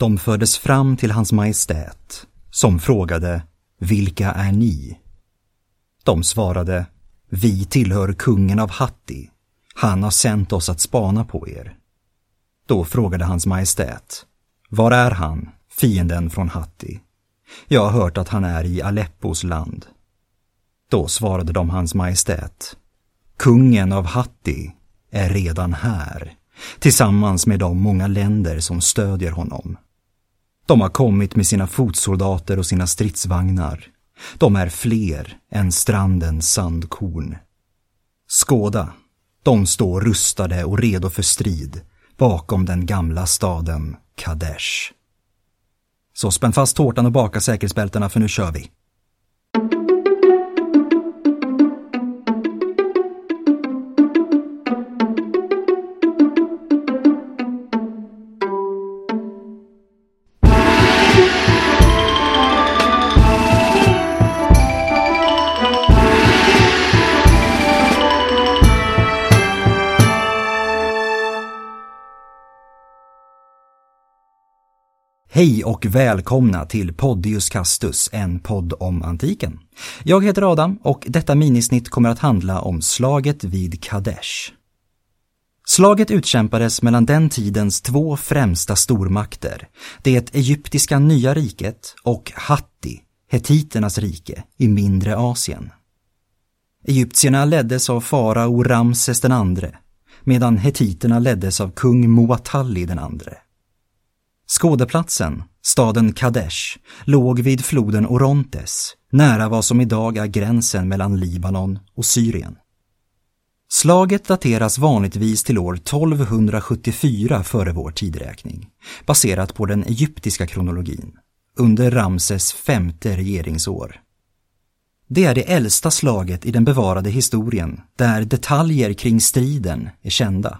De fördes fram till hans majestät, som frågade Vilka är ni? De svarade Vi tillhör kungen av Hatti. Han har sänt oss att spana på er. Då frågade hans majestät Var är han, fienden från Hatti? Jag har hört att han är i Aleppos land. Då svarade de hans majestät Kungen av Hatti är redan här, tillsammans med de många länder som stödjer honom. De har kommit med sina fotsoldater och sina stridsvagnar. De är fler än strandens sandkorn. Skåda, de står rustade och redo för strid bakom den gamla staden Kadesh. Så spänn fast tårtan och baka säkerhetsbältena för nu kör vi. Hej och välkomna till Podius Castus, en podd om antiken. Jag heter Adam och detta minisnitt kommer att handla om slaget vid Kadesh. Slaget utkämpades mellan den tidens två främsta stormakter, det egyptiska nya riket och Hatti, hetiternas rike i mindre Asien. Egyptierna leddes av farao Ramses den andre, medan hetiterna leddes av kung Muatalli den andre. Skådeplatsen, staden Kadesh, låg vid floden Orontes, nära vad som idag är gränsen mellan Libanon och Syrien. Slaget dateras vanligtvis till år 1274 före vår tideräkning, baserat på den egyptiska kronologin, under Ramses femte regeringsår. Det är det äldsta slaget i den bevarade historien, där detaljer kring striden är kända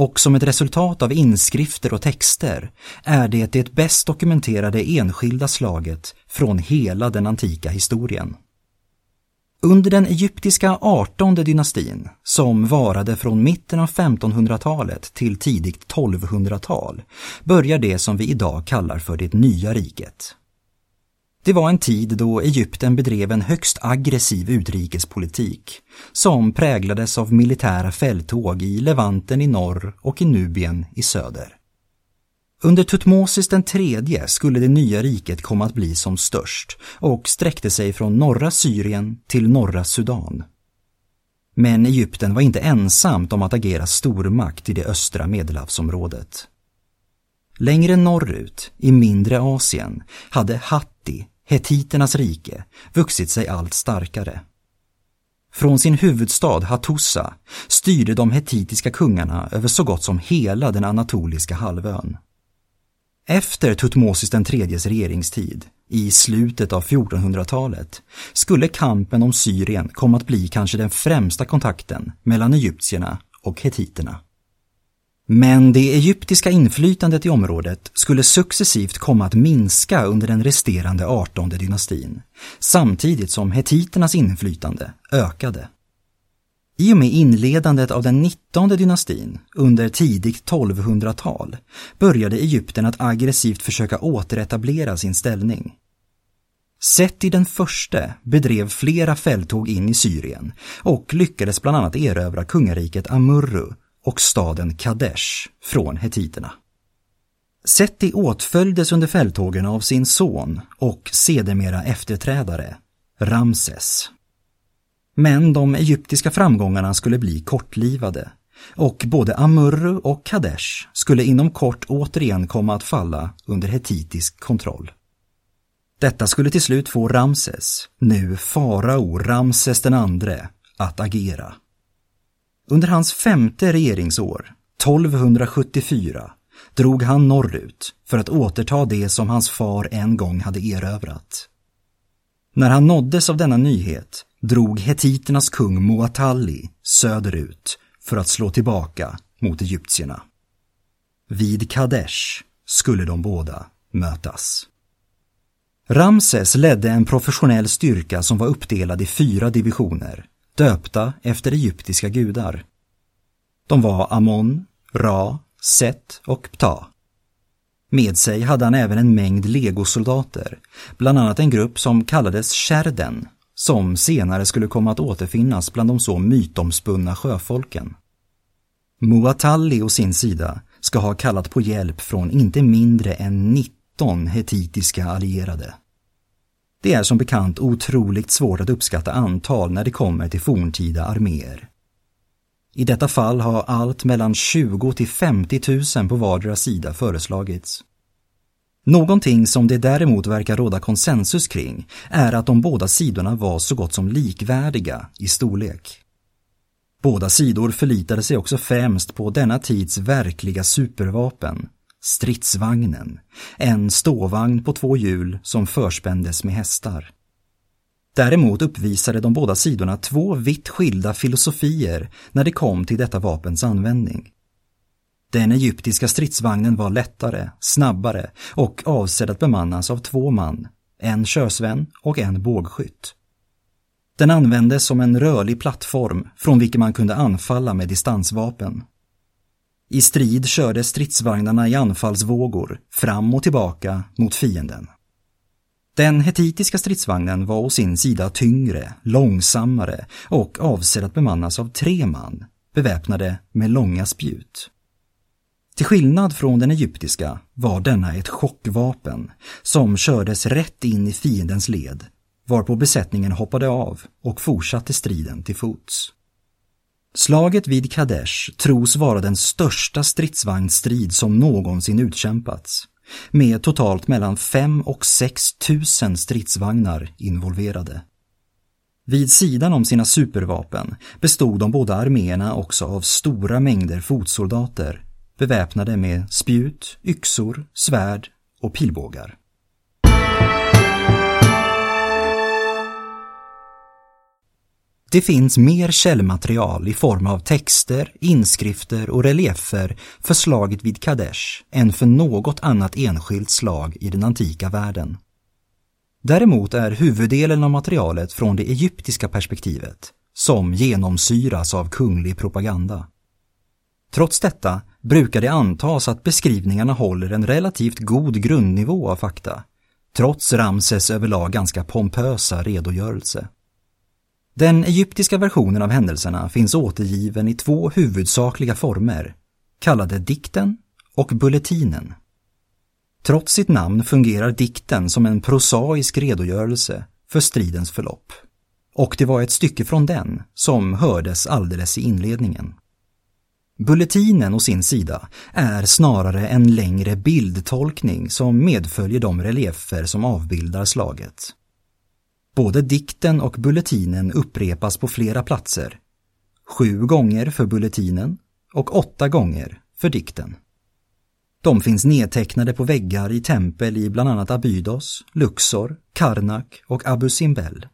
och som ett resultat av inskrifter och texter är det det bäst dokumenterade enskilda slaget från hela den antika historien. Under den egyptiska artonde dynastin, som varade från mitten av 1500-talet till tidigt 1200-tal, börjar det som vi idag kallar för det nya riket. Det var en tid då Egypten bedrev en högst aggressiv utrikespolitik som präglades av militära fälttåg i Levanten i norr och i Nubien i söder. Under Tutmosis den tredje skulle det nya riket komma att bli som störst och sträckte sig från norra Syrien till norra Sudan. Men Egypten var inte ensamt om att agera stormakt i det östra medelhavsområdet. Längre norrut, i mindre Asien, hade Hatti, hetiternas rike, vuxit sig allt starkare. Från sin huvudstad Hattusa styrde de hetitiska kungarna över så gott som hela den anatoliska halvön. Efter Tutmosis den tredjes regeringstid, i slutet av 1400-talet, skulle kampen om Syrien komma att bli kanske den främsta kontakten mellan egyptierna och hetiterna. Men det egyptiska inflytandet i området skulle successivt komma att minska under den resterande 18 dynastin, samtidigt som hetiternas inflytande ökade. I och med inledandet av den 19 dynastin, under tidigt 1200-tal, började Egypten att aggressivt försöka återetablera sin ställning. Sett i den första bedrev flera fälttåg in i Syrien och lyckades bland annat erövra kungariket Amurru och staden Kadesh från hetiterna. Seti åtföljdes under fälttågen av sin son och sedermera efterträdare, Ramses. Men de egyptiska framgångarna skulle bli kortlivade och både Amurru och Kadesh skulle inom kort återigen komma att falla under hetitisk kontroll. Detta skulle till slut få Ramses, nu farao Ramses den andre, att agera. Under hans femte regeringsår, 1274, drog han norrut för att återta det som hans far en gång hade erövrat. När han nåddes av denna nyhet drog hetiternas kung Muatalli söderut för att slå tillbaka mot egyptierna. Vid Kadesh skulle de båda mötas. Ramses ledde en professionell styrka som var uppdelad i fyra divisioner döpta efter egyptiska gudar. De var Amon, Ra, Set och Ptah. Med sig hade han även en mängd legosoldater, bland annat en grupp som kallades Sherden, som senare skulle komma att återfinnas bland de så mytomspunna sjöfolken. Muatalli å sin sida ska ha kallat på hjälp från inte mindre än 19 hetitiska allierade. Det är som bekant otroligt svårt att uppskatta antal när det kommer till forntida arméer. I detta fall har allt mellan 20 till 50 000 på vardera sida föreslagits. Någonting som det däremot verkar råda konsensus kring är att de båda sidorna var så gott som likvärdiga i storlek. Båda sidor förlitade sig också främst på denna tids verkliga supervapen, stridsvagnen, en ståvagn på två hjul som förspändes med hästar. Däremot uppvisade de båda sidorna två vitt skilda filosofier när det kom till detta vapens användning. Den egyptiska stridsvagnen var lättare, snabbare och avsedd att bemannas av två man, en körsvän och en bågskytt. Den användes som en rörlig plattform från vilken man kunde anfalla med distansvapen. I strid körde stridsvagnarna i anfallsvågor fram och tillbaka mot fienden. Den hetitiska stridsvagnen var å sin sida tyngre, långsammare och avsedd att bemannas av tre man, beväpnade med långa spjut. Till skillnad från den egyptiska var denna ett chockvapen som kördes rätt in i fiendens led varpå besättningen hoppade av och fortsatte striden till fots. Slaget vid Kadesh tros vara den största stridsvagnsstrid som någonsin utkämpats, med totalt mellan 5 och 6 tusen stridsvagnar involverade. Vid sidan om sina supervapen bestod de båda arméerna också av stora mängder fotsoldater beväpnade med spjut, yxor, svärd och pilbågar. Det finns mer källmaterial i form av texter, inskrifter och reliefer för slaget vid Kadesh än för något annat enskilt slag i den antika världen. Däremot är huvuddelen av materialet från det egyptiska perspektivet, som genomsyras av kunglig propaganda. Trots detta brukar det antas att beskrivningarna håller en relativt god grundnivå av fakta, trots Ramses överlag ganska pompösa redogörelse. Den egyptiska versionen av händelserna finns återgiven i två huvudsakliga former, kallade dikten och bulletinen. Trots sitt namn fungerar dikten som en prosaisk redogörelse för stridens förlopp. Och det var ett stycke från den som hördes alldeles i inledningen. Bulletinen å sin sida är snarare en längre bildtolkning som medföljer de reliefer som avbildar slaget. Både dikten och bulletinen upprepas på flera platser. Sju gånger för bulletinen och åtta gånger för dikten. De finns nedtecknade på väggar i tempel i bland annat Abydos, Luxor, Karnak och Abu Simbel.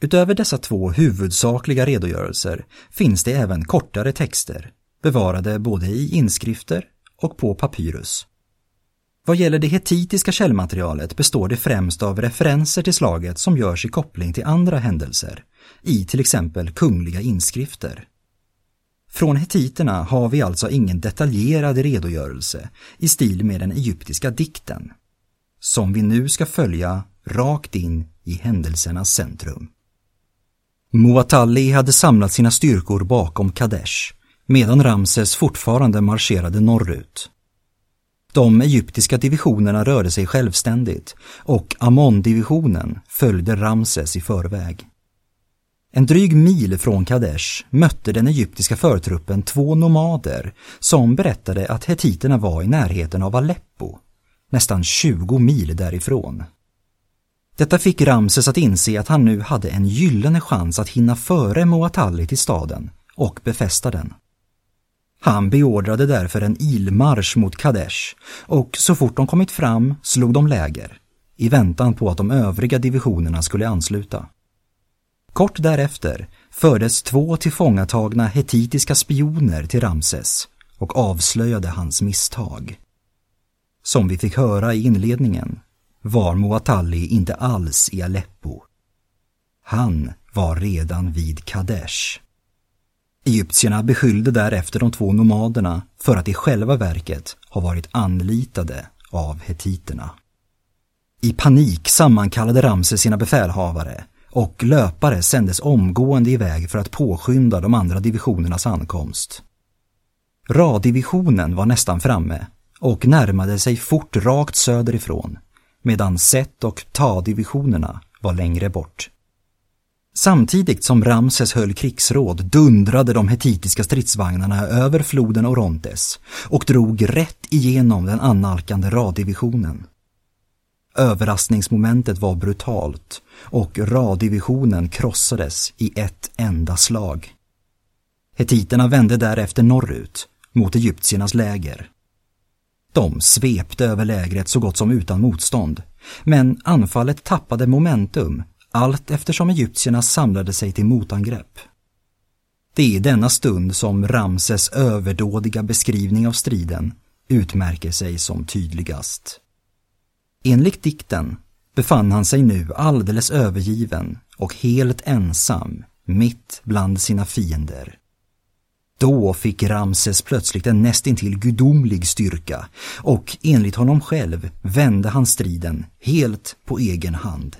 Utöver dessa två huvudsakliga redogörelser finns det även kortare texter, bevarade både i inskrifter och på papyrus. Vad gäller det hetitiska källmaterialet består det främst av referenser till slaget som görs i koppling till andra händelser, i till exempel kungliga inskrifter. Från hetiterna har vi alltså ingen detaljerad redogörelse i stil med den egyptiska dikten, som vi nu ska följa rakt in i händelsernas centrum. Muatalli hade samlat sina styrkor bakom Kadesh, medan Ramses fortfarande marscherade norrut. De egyptiska divisionerna rörde sig självständigt och Amon-divisionen följde Ramses i förväg. En dryg mil från Kadesh mötte den egyptiska förtruppen två nomader som berättade att hetiterna var i närheten av Aleppo, nästan 20 mil därifrån. Detta fick Ramses att inse att han nu hade en gyllene chans att hinna före Moatalli till staden och befästa den. Han beordrade därför en ilmarsch mot Kadesh och så fort de kommit fram slog de läger i väntan på att de övriga divisionerna skulle ansluta. Kort därefter fördes två tillfångatagna hetitiska spioner till Ramses och avslöjade hans misstag. Som vi fick höra i inledningen var Muatalli inte alls i Aleppo. Han var redan vid Kadesh. Egyptierna beskyllde därefter de två nomaderna för att i själva verket ha varit anlitade av hetiterna. I panik sammankallade Ramses sina befälhavare och löpare sändes omgående iväg för att påskynda de andra divisionernas ankomst. Ra-divisionen var nästan framme och närmade sig fort rakt söderifrån medan Set och Ta-divisionerna var längre bort. Samtidigt som Ramses höll krigsråd dundrade de hetitiska stridsvagnarna över floden Orontes och drog rätt igenom den annalkande raddivisionen. Överraskningsmomentet var brutalt och raddivisionen krossades i ett enda slag. Hetiterna vände därefter norrut mot egyptiernas läger. De svepte över lägret så gott som utan motstånd, men anfallet tappade momentum allt eftersom egyptierna samlade sig till motangrepp. Det är i denna stund som Ramses överdådiga beskrivning av striden utmärker sig som tydligast. Enligt dikten befann han sig nu alldeles övergiven och helt ensam mitt bland sina fiender. Då fick Ramses plötsligt en nästintill gudomlig styrka och enligt honom själv vände han striden helt på egen hand.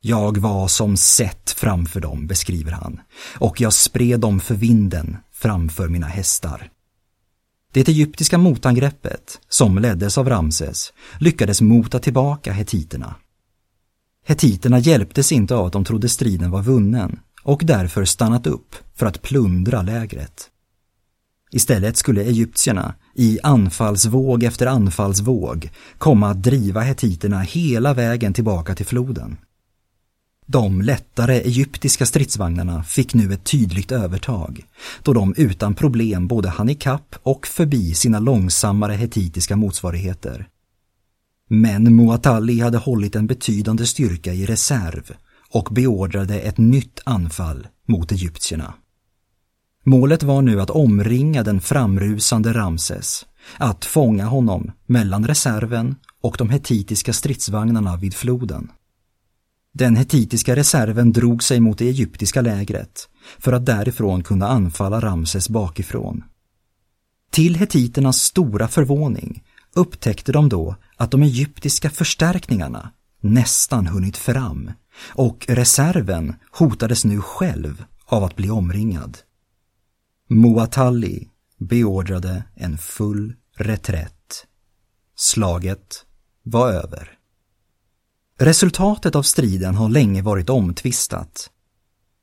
Jag var som sett framför dem, beskriver han, och jag spred dem för vinden framför mina hästar. Det egyptiska motangreppet, som leddes av Ramses, lyckades mota tillbaka hetiterna. Hetiterna hjälptes inte av att de trodde striden var vunnen och därför stannat upp för att plundra lägret. Istället skulle egyptierna i anfallsvåg efter anfallsvåg komma att driva hetiterna hela vägen tillbaka till floden. De lättare egyptiska stridsvagnarna fick nu ett tydligt övertag då de utan problem både hann ikapp och förbi sina långsammare hetitiska motsvarigheter. Men Muatali hade hållit en betydande styrka i reserv och beordrade ett nytt anfall mot egyptierna. Målet var nu att omringa den framrusande Ramses, att fånga honom mellan reserven och de hetitiska stridsvagnarna vid floden. Den hetitiska reserven drog sig mot det egyptiska lägret för att därifrån kunna anfalla Ramses bakifrån. Till hetiternas stora förvåning upptäckte de då att de egyptiska förstärkningarna nästan hunnit fram och reserven hotades nu själv av att bli omringad. Muatalli beordrade en full reträtt. Slaget var över. Resultatet av striden har länge varit omtvistat.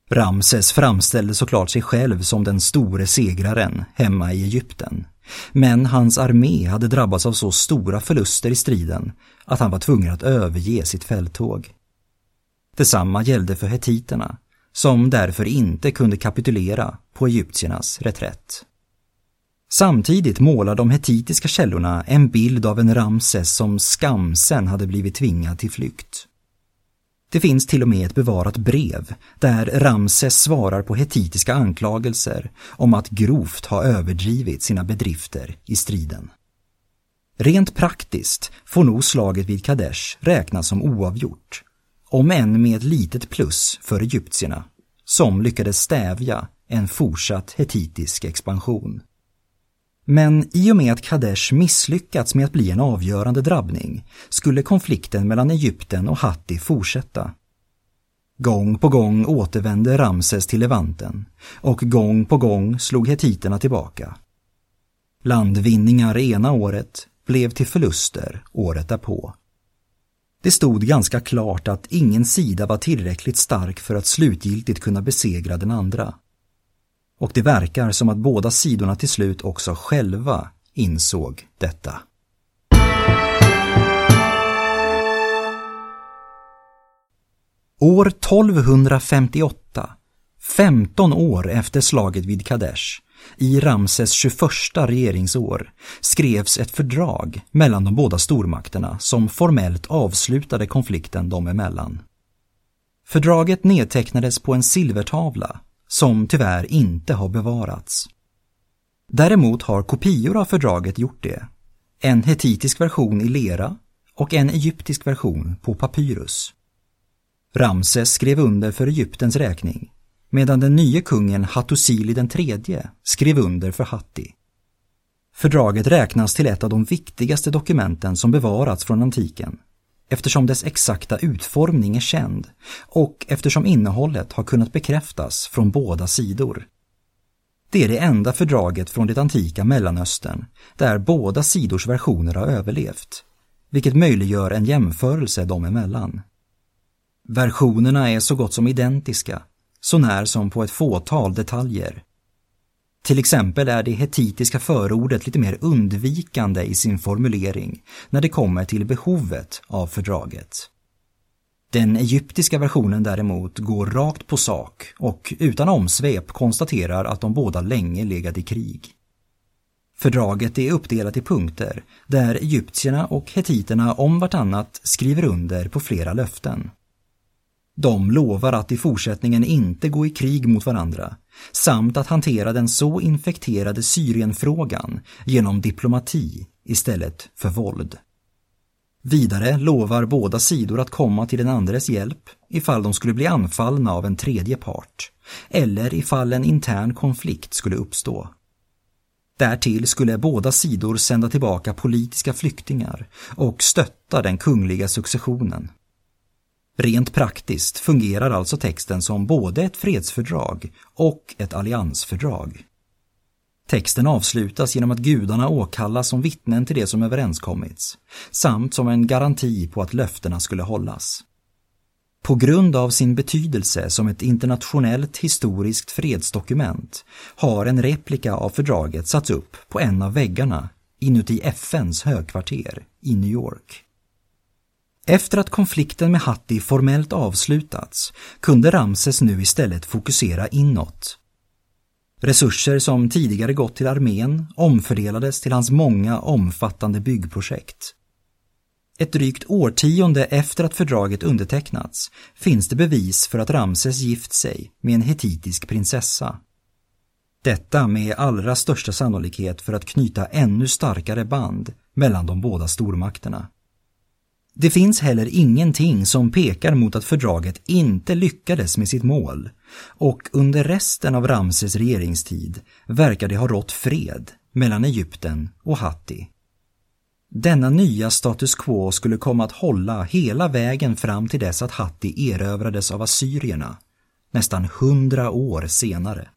Ramses framställde såklart sig själv som den store segraren hemma i Egypten. Men hans armé hade drabbats av så stora förluster i striden att han var tvungen att överge sitt fälttåg. Detsamma gällde för hetiterna, som därför inte kunde kapitulera på egyptiernas reträtt. Samtidigt målar de hetitiska källorna en bild av en Ramses som skamsen hade blivit tvingad till flykt. Det finns till och med ett bevarat brev där Ramses svarar på hetitiska anklagelser om att grovt ha överdrivit sina bedrifter i striden. Rent praktiskt får nog slaget vid Kadesh räknas som oavgjort, om än med ett litet plus för egyptierna, som lyckades stävja en fortsatt hetitisk expansion. Men i och med att Kadesh misslyckats med att bli en avgörande drabbning skulle konflikten mellan Egypten och Hatti fortsätta. Gång på gång återvände Ramses till Levanten och gång på gång slog hetiterna tillbaka. Landvinningar ena året blev till förluster året därpå. Det stod ganska klart att ingen sida var tillräckligt stark för att slutgiltigt kunna besegra den andra. Och det verkar som att båda sidorna till slut också själva insåg detta. År 1258, 15 år efter slaget vid Kadesh, i Ramses 21 regeringsår, skrevs ett fördrag mellan de båda stormakterna som formellt avslutade konflikten dem emellan. Fördraget nedtecknades på en silvertavla som tyvärr inte har bevarats. Däremot har kopior av fördraget gjort det. En hetitisk version i lera och en egyptisk version på papyrus. Ramses skrev under för Egyptens räkning, medan den nye kungen Hattusili den tredje skrev under för Hatti. Fördraget räknas till ett av de viktigaste dokumenten som bevarats från antiken eftersom dess exakta utformning är känd och eftersom innehållet har kunnat bekräftas från båda sidor. Det är det enda fördraget från det antika Mellanöstern där båda sidors versioner har överlevt, vilket möjliggör en jämförelse dem emellan. Versionerna är så gott som identiska, så när som på ett fåtal detaljer. Till exempel är det hetitiska förordet lite mer undvikande i sin formulering när det kommer till behovet av fördraget. Den egyptiska versionen däremot går rakt på sak och utan omsvep konstaterar att de båda länge legat i krig. Fördraget är uppdelat i punkter där egyptierna och hetiterna om vartannat skriver under på flera löften. De lovar att i fortsättningen inte gå i krig mot varandra samt att hantera den så infekterade Syrienfrågan genom diplomati istället för våld. Vidare lovar båda sidor att komma till den andres hjälp ifall de skulle bli anfallna av en tredje part eller ifall en intern konflikt skulle uppstå. Därtill skulle båda sidor sända tillbaka politiska flyktingar och stötta den kungliga successionen. Rent praktiskt fungerar alltså texten som både ett fredsfördrag och ett alliansfördrag. Texten avslutas genom att gudarna åkallas som vittnen till det som överenskommits, samt som en garanti på att löftena skulle hållas. På grund av sin betydelse som ett internationellt historiskt fredsdokument har en replika av fördraget satts upp på en av väggarna inuti FNs högkvarter i New York. Efter att konflikten med Hatti formellt avslutats kunde Ramses nu istället fokusera inåt. Resurser som tidigare gått till armén omfördelades till hans många omfattande byggprojekt. Ett drygt årtionde efter att fördraget undertecknats finns det bevis för att Ramses gift sig med en hetitisk prinsessa. Detta med allra största sannolikhet för att knyta ännu starkare band mellan de båda stormakterna. Det finns heller ingenting som pekar mot att fördraget inte lyckades med sitt mål och under resten av Ramses regeringstid verkar det ha rått fred mellan Egypten och Hatti. Denna nya status quo skulle komma att hålla hela vägen fram till dess att Hatti erövrades av assyrierna, nästan hundra år senare.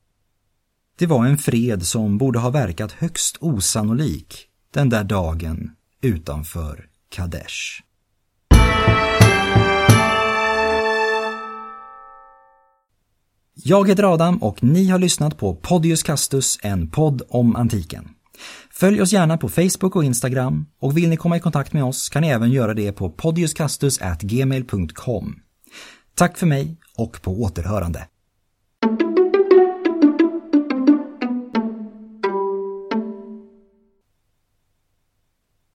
Det var en fred som borde ha verkat högst osannolik den där dagen utanför Kadesh. Jag heter Adam och ni har lyssnat på Podius Castus, en podd om antiken. Följ oss gärna på Facebook och Instagram och vill ni komma i kontakt med oss kan ni även göra det på podiuscastus@gmail.com. Tack för mig och på återhörande.